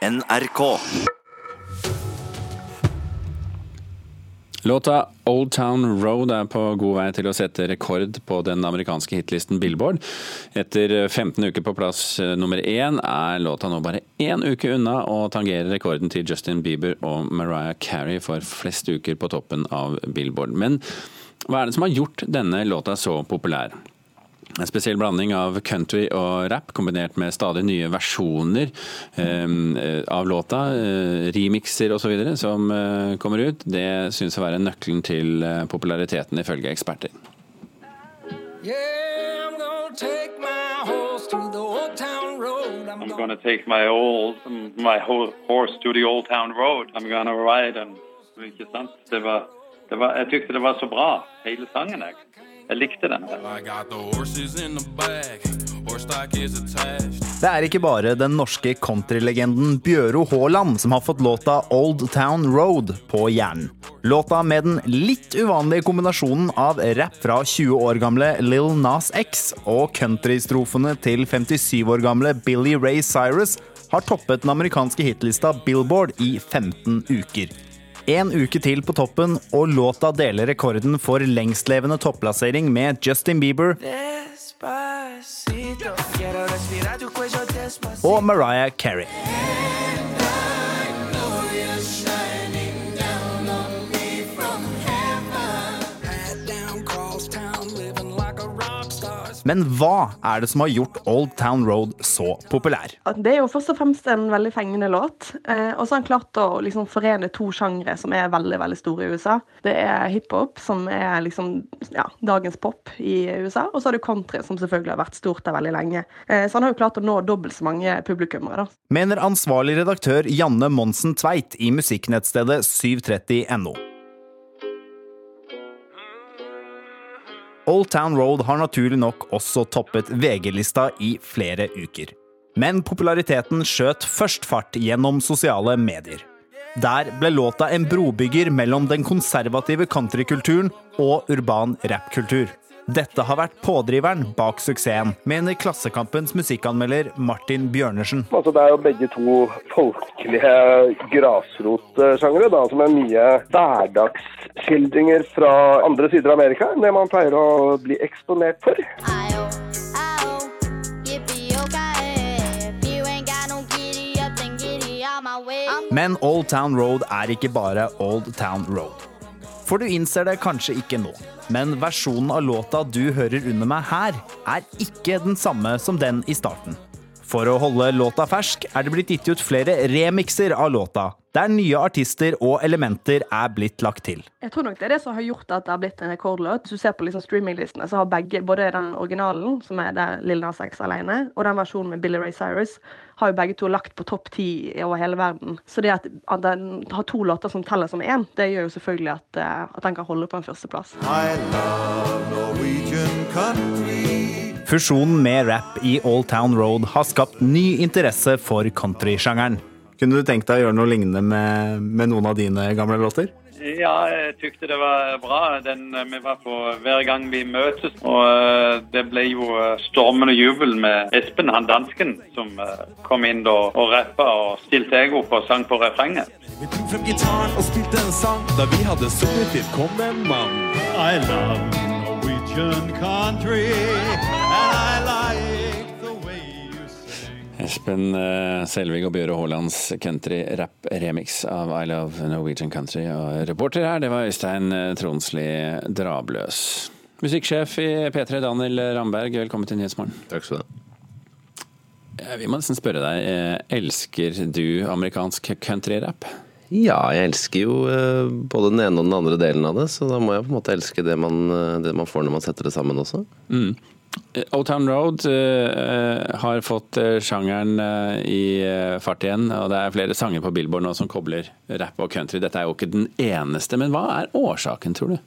NRK. Låta Old Town Road er på god vei til å sette rekord på den amerikanske hitlisten Billboard. Etter 15 uker på plass eh, nummer én er låta nå bare én uke unna å tangere rekorden til Justin Bieber og Mariah Carey for flest uker på toppen av Billboard. Men hva er det som har gjort denne låta så populær? En spesiell blanding av country og rap, kombinert med stadig nye versjoner eh, av låta, eh, remixer osv. som eh, kommer ut, det synes å være nøkkelen til eh, populariteten, ifølge eksperter. Yeah, I'm gonna take my horse to the old town road. I'm, I'm gonna, take my old my horse to the old town road. I'm gonna ride and Ikke sant? Det var, det var, jeg tykte det var så bra, hele sangen. Jeg, jeg likte den. Det er ikke bare den norske countrylegenden Bjøro Haaland som har fått låta Old Town Road på hjernen. Låta med den litt uvanlige kombinasjonen av rapp fra 20 år gamle Lil Nas X og countrystrofene til 57 år gamle Billy Ray Cyrus har toppet den amerikanske hitlista Billboard i 15 uker. En uke til på toppen, og låta deler rekorden for lengstlevende topplassering med Justin Bieber. Og Mariah Carey. Men hva er det som har gjort Old Town Road så populær? Det er jo først og fremst en veldig fengende låt. Eh, og så har han klart å liksom forene to sjangre som er veldig veldig store i USA. Det er hiphop, som er liksom ja, dagens pop i USA. Og så har du country, som selvfølgelig har vært stort der veldig lenge. Eh, så han har jo klart å nå dobbelt så mange publikummere. da. Mener ansvarlig redaktør Janne Monsen Tveit i musikknettstedet 730.no. Old Town Road har naturlig nok også toppet VG-lista i flere uker. Men populariteten skjøt først fart gjennom sosiale medier. Der ble låta en brobygger mellom den konservative countrykulturen og urban rappkultur. Dette har vært pådriveren bak suksessen, mener Klassekampens musikkanmelder Martin Bjørnersen. Altså, det er jo begge to folkelige grasrotsjangre, som er mye hverdagsskildringer fra andre sider av Amerika enn det man pleier å bli eksponert for. Way. Men Old Town Road er ikke bare Old Town Road. For du innser det kanskje ikke nå, men versjonen av låta du hører under meg her, er ikke den samme som den i starten. For å holde låta fersk er det blitt gitt ut flere remixer av låta, der nye artister og elementer er blitt lagt til. Jeg tror nok det er det som har gjort at det har blitt en rekordlåt. Hvis du ser på liksom streaminglistene, så har begge, både den originalen, som er der Lil Nas X alene, og den versjonen med Billy Ray Cyrus, har jo begge to lagt på topp ti over hele verden. Så det at, at den har to låter som teller som én, det gjør jo selvfølgelig at, eh, at den kan holde på en førsteplass. Fusjonen med rap i Old Town Road har skapt ny interesse for countrysjangeren. Kunne du tenkt deg å gjøre noe lignende med, med noen av dine gamle låter? Ja, jeg tykte det var bra. Den, eh, vi var på hver gang vi møtes. Og eh, det ble jo eh, stormende jubel med Espen, han dansken, som kom inn da og rappa og stilte jeg opp og sang på refrenget. Vi tok frem gitaren og spilte en sang da vi hadde sunget til Kom en mann. I love Norwegian country, Espen eh, Selvig og Bjøre Haalands country-rap-remix av I Love Norwegian Country. Og reporter her, det var Øystein eh, Tronsli Drabløs. Musikksjef i P3, Daniel Ramberg, velkommen til Nyhetsmorgen. Takk skal du ha. Vi må nesten spørre deg, eh, elsker du amerikansk country-rap? Ja, jeg elsker jo både den ene og den andre delen av det, så da må jeg på en måte elske det man, det man får når man setter det sammen også. Mm. Old Town Road uh, har fått eh, sjangeren uh, i eh, fart igjen, og det er flere sanger på Billboard nå som kobler rap og country. Dette er jo ikke den eneste, men hva er årsaken, tror du?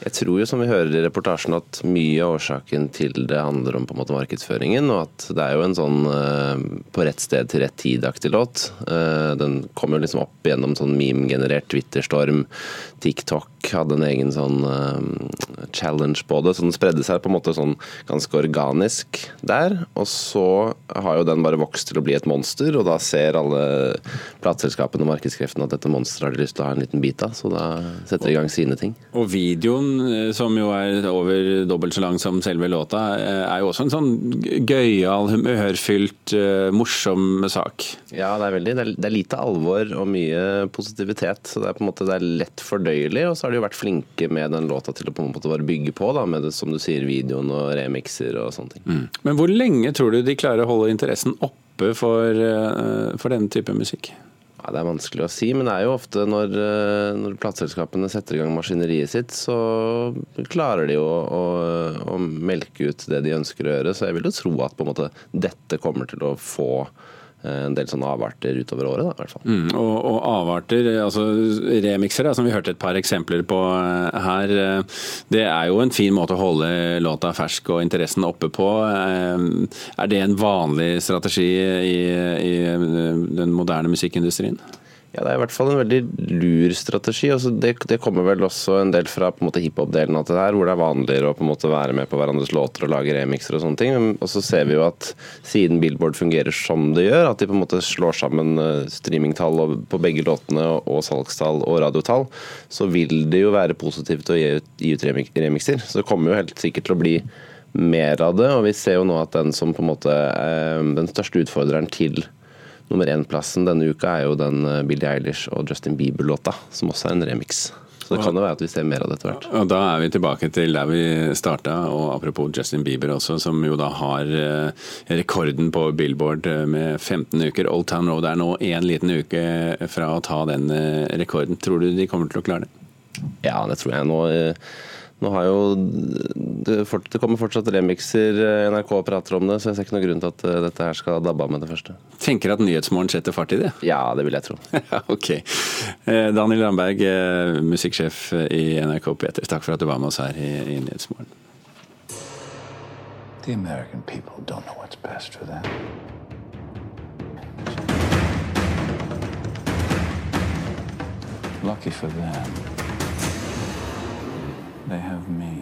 Jeg tror jo, som vi hører i reportasjen, at mye av årsaken til det handler om på en måte markedsføringen, og at det er jo en sånn eh, på rett sted til rett tid-aktig låt. Eh, den kom jo liksom opp gjennom sånn meme-generert Twitter-storm. TikTok hadde en egen sånn eh, challenge på det, så den spredde seg på en måte sånn ganske organisk der. Og så har jo den bare vokst til å bli et monster, og da ser alle plateselskapene og markedskreftene at dette monsteret har de lyst til å ha en liten bit av, så da setter de i gang sine ting. Og videoen, som jo er over dobbelt så lang som selve låta, eh, er jo også en sånn gøyal, humørfylt, eh, morsom sak. Ja, det er veldig. Det er, det er lite alvor og mye positivitet. Så det er på en måte det er lett fordøyelig. Og så har de jo vært flinke med den låta til å på en måte bare bygge på, da, med det som du sier, videoen og remixer og sånne ting. Men hvor lenge tror du de klarer å holde interessen oppe for, eh, for denne type musikk? Ja, Det er vanskelig å si, men det er jo ofte når, eh, når plateselskapene setter i gang maskineriet sitt, så klarer de jo å, å, melke ut det de ønsker å gjøre. Så jeg vil jo tro at måte dette kommer til å få en del sånne avarter utover året, da, i hvert fall. Mm, og, og avarter, altså remixere, som vi hørte et par eksempler på eh, her, eh, det er jo en fin måte å holde låta fersk og interessen oppe på. Eh, Er det en vanlig strategi i, i den moderne musikkindustrien? Ja, Det er i hvert fall en veldig lur strategi. Altså det, det kommer vel også en del fra på en måte hiphop-delen av det her, hvor det er vanligere å på en måte være med på hverandres låter og lage remixer og sånne ting. Og så ser vi jo at siden Billboard fungerer som det gjør, at de på en måte slår sammen eh, streamingtall på begge låtene og- salgstall og radiotall, så vil det jo være positivt å gi ut, gi ut remixer. Så det kommer jo helt sikkert til å bli mer av det, og vi ser jo nå at den som på en måte eh, Den største utfordreren til Nummer én-plassen denne uka er jo den eh, Billie Eilish og Justin Bieber-låta, som også er en remix. Så det kan jo være at vi ser mer av det etter hvert. Og Da er vi tilbake til der vi starta, og apropos Justin Bieber også, som jo da har eh, rekorden på Billboard eh, med 15 uker. Old Town Road er nå én liten uke fra å ta den rekorden. Tror du de kommer til å klare det? Ja, det tror jeg. Nå, nå har jo det, fort, det kommer fortsatt remixer, eh, NRK prater om det, så jeg ser ikke noen grunn til at eh, dette her skal dabbe av med det første. Tenker at Nyhetsmorgen setter fart i det? Ja, det vil jeg tro. Ok. Eh, Daniel Ramberg, musikksjef i NRK P3, takk for at du var med oss her i, i Nyhetsmorgen. The American people don't know what's best for them. Lucky for them, they have me.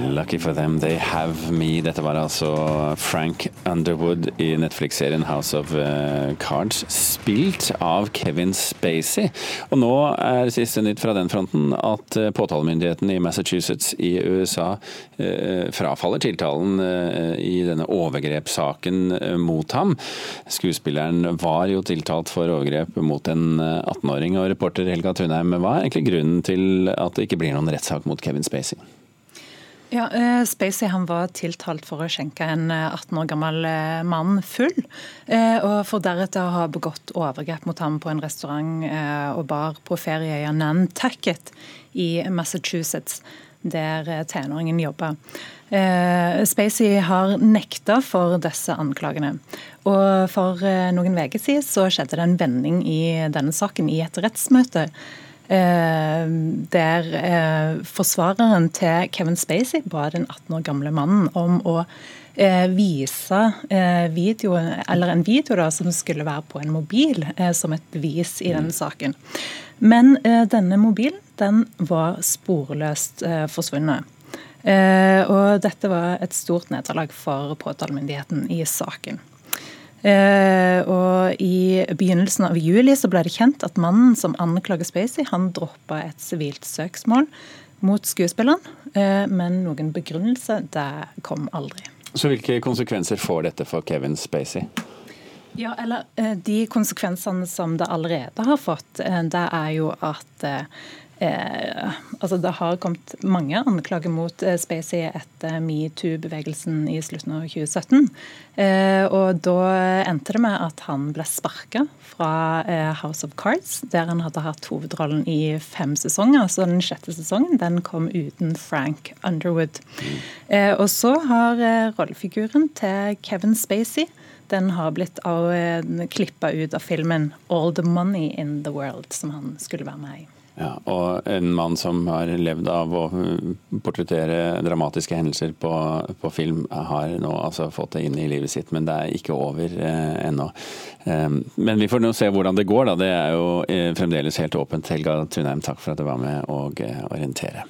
Lucky for them, they have me. Dette var altså Frank Underwood i Netflix-serien House of eh, Cards, spilt av Kevin Spacey. Og nå er siste nytt fra den fronten at eh, påtalemyndigheten i Massachusetts i USA eh, frafaller tiltalen i denne overgrepssaken mot ham. Skuespilleren var jo tiltalt for overgrep mot en eh, 18-åring, og reporter Helga Thunheim, hva er egentlig grunnen til at det ikke blir noen rettssak mot Kevin Spacey? Ja, eh, Spacey han var tiltalt for å skjenke en eh, 18 år gammel eh, mann full, eh, og for deretter å ha begått overgrep mot ham på en restaurant eh, og bar på ferieøya Nantucket i Massachusetts, der eh, tenåringen jobba. Eh, Spacey har nekta for disse anklagene. Og For eh, noen uker siden så skjedde det en vending i denne saken i et rettsmøte. Eh, der eh, forsvareren til Kevin Spacey ba den 18 år gamle mannen om å eh, vise video, eller en video da, som skulle være på en mobil, som et bevis i denne saken. Men denne mobilen den var sporløst forsvunnet. Og dette var et stort nederlag for påtalemyndigheten i saken. Eh, og I begynnelsen av juli så ble det kjent at mannen som anklager Spacey, han droppa et sivilt søksmål mot skuespilleren, eh, men noen begrunnelse det kom aldri. Så hvilke konsekvenser får dette for Kevin Spacey? Ja, eller eh, De konsekvensene som det allerede har fått, det er jo at eh, altså Det har kommet mange anklager mot eh, Spacey etter metoo-bevegelsen i slutten av 2017. Eh, og Da endte det med at han ble sparka fra eh, House of Cards, der han hadde hatt hovedrollen i fem sesonger. Så den sjette sesongen den kom uten Frank Underwood. Eh, og så har eh, rollefiguren til Kevin Spacey den har blitt klippa ut av filmen 'All the Money in the World', som han skulle være med i. Ja, og en mann som har levd av å uh, portrettere dramatiske hendelser på, på film, har nå altså fått det inn i livet sitt, men det er ikke over eh, ennå. Um, men vi får nå se hvordan det går, da. Det er jo eh, fremdeles helt åpent. Helga Tunheim, takk for at du var med og eh, orientere.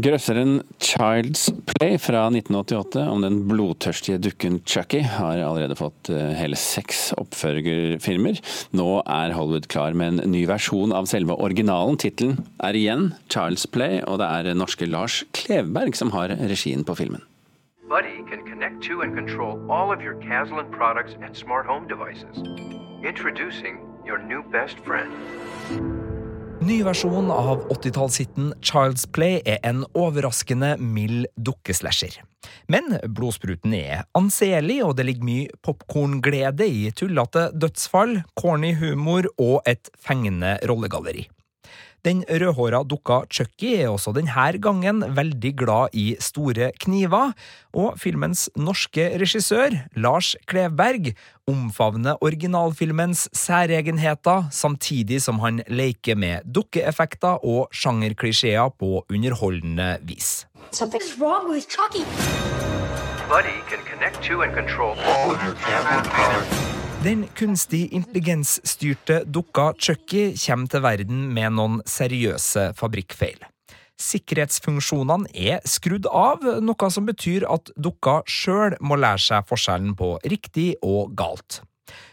Grøsseren Child's Play fra 1988 om den blodtørstige dukken Chucky har allerede fått eh, hele seks oppfølgerfilmer. Nå er Hollywood klar med en ny versjon av selve originalen. Tittelen er igjen Child's Play, og det er norske Lars Klevberg som har regien på filmen. Buddy can connect to and control all of your Caslin products and smart home devices. Introducing your new best friend. Ny versjon av 80-tallshiten Child's Play er en overraskende mild dukkeslasher. Men blodspruten er anselig, og det ligger mye popkornglede i tullete dødsfall, corny humor og et fengende rollegalleri. Den rødhåra dukka Chucky er også denne gangen veldig glad i store kniver, og filmens norske regissør, Lars Klevberg, omfavner originalfilmens særegenheter, samtidig som han leker med dukkeeffekter og sjangerklisjeer på underholdende vis. Something's wrong with Chucky. Buddy can connect to and control all your camera products. Den kunstig intelligensstyrte dukka Chucky kommer til verden med noen seriøse fabrikkfeil. Sikkerhetsfunksjonene er skrudd av, noe som betyr at dukka sjøl må lære seg forskjellen på riktig og galt.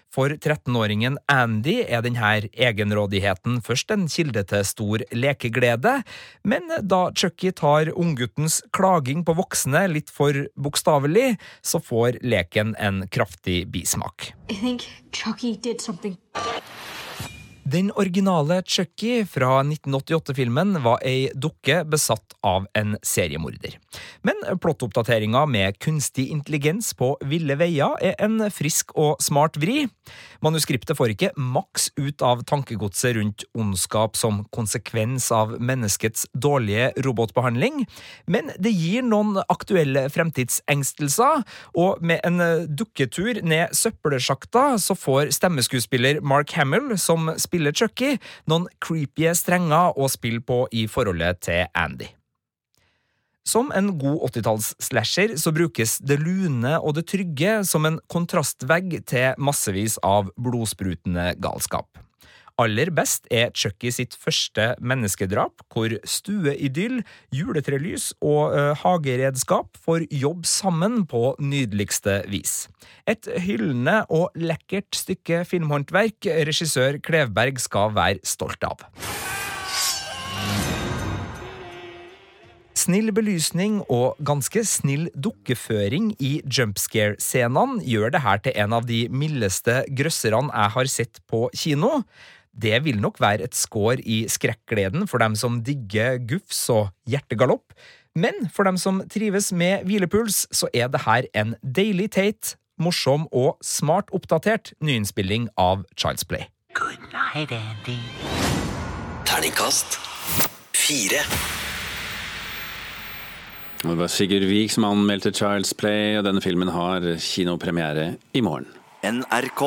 For 13-åringen Andy er denne egenrådigheten først en kilde til stor lekeglede, men da Chucky tar ungguttens klaging på voksne litt for bokstavelig, så får leken en kraftig bismak. I think Chucky did something. Den originale Chucky fra 1988-filmen var ei dukke besatt av en seriemorder. Men plottoppdateringa med kunstig intelligens på ville veier er en frisk og smart vri. Manuskriptet får ikke maks ut av tankegodset rundt ondskap som konsekvens av menneskets dårlige robotbehandling, men det gir noen aktuelle fremtidsengstelser, og med en dukketur ned søppelsjakta så får stemmeskuespiller Mark Hamill, som spiller Chucky, noen creepy strenger å spille på i forholdet til Andy. Som en god 80-talls-slasher så brukes det lune og det trygge som en kontrastvegg til massevis av blodsprutende galskap. Aller best er Chucky sitt første menneskedrap, hvor stueidyll, juletrelys og uh, hageredskap får jobbe sammen på nydeligste vis. Et hyllende og lekkert stykke filmhåndverk regissør Klevberg skal være stolt av. Snill belysning og ganske snill dukkeføring i jumpscare-scenene gjør det her til en av de mildeste grøsserne jeg har sett på kino. Det vil nok være et skår i skrekkgleden for dem som digger gufs og hjertegalopp, men for dem som trives med hvilepuls, så er det her en deilig teit, morsom og smart oppdatert nyinnspilling av Child's Play. Good night, Andy. Terningkast fire. Det var Sigurd Vik som anmeldte Child's Play, og denne filmen har kinopremiere i morgen. NRK.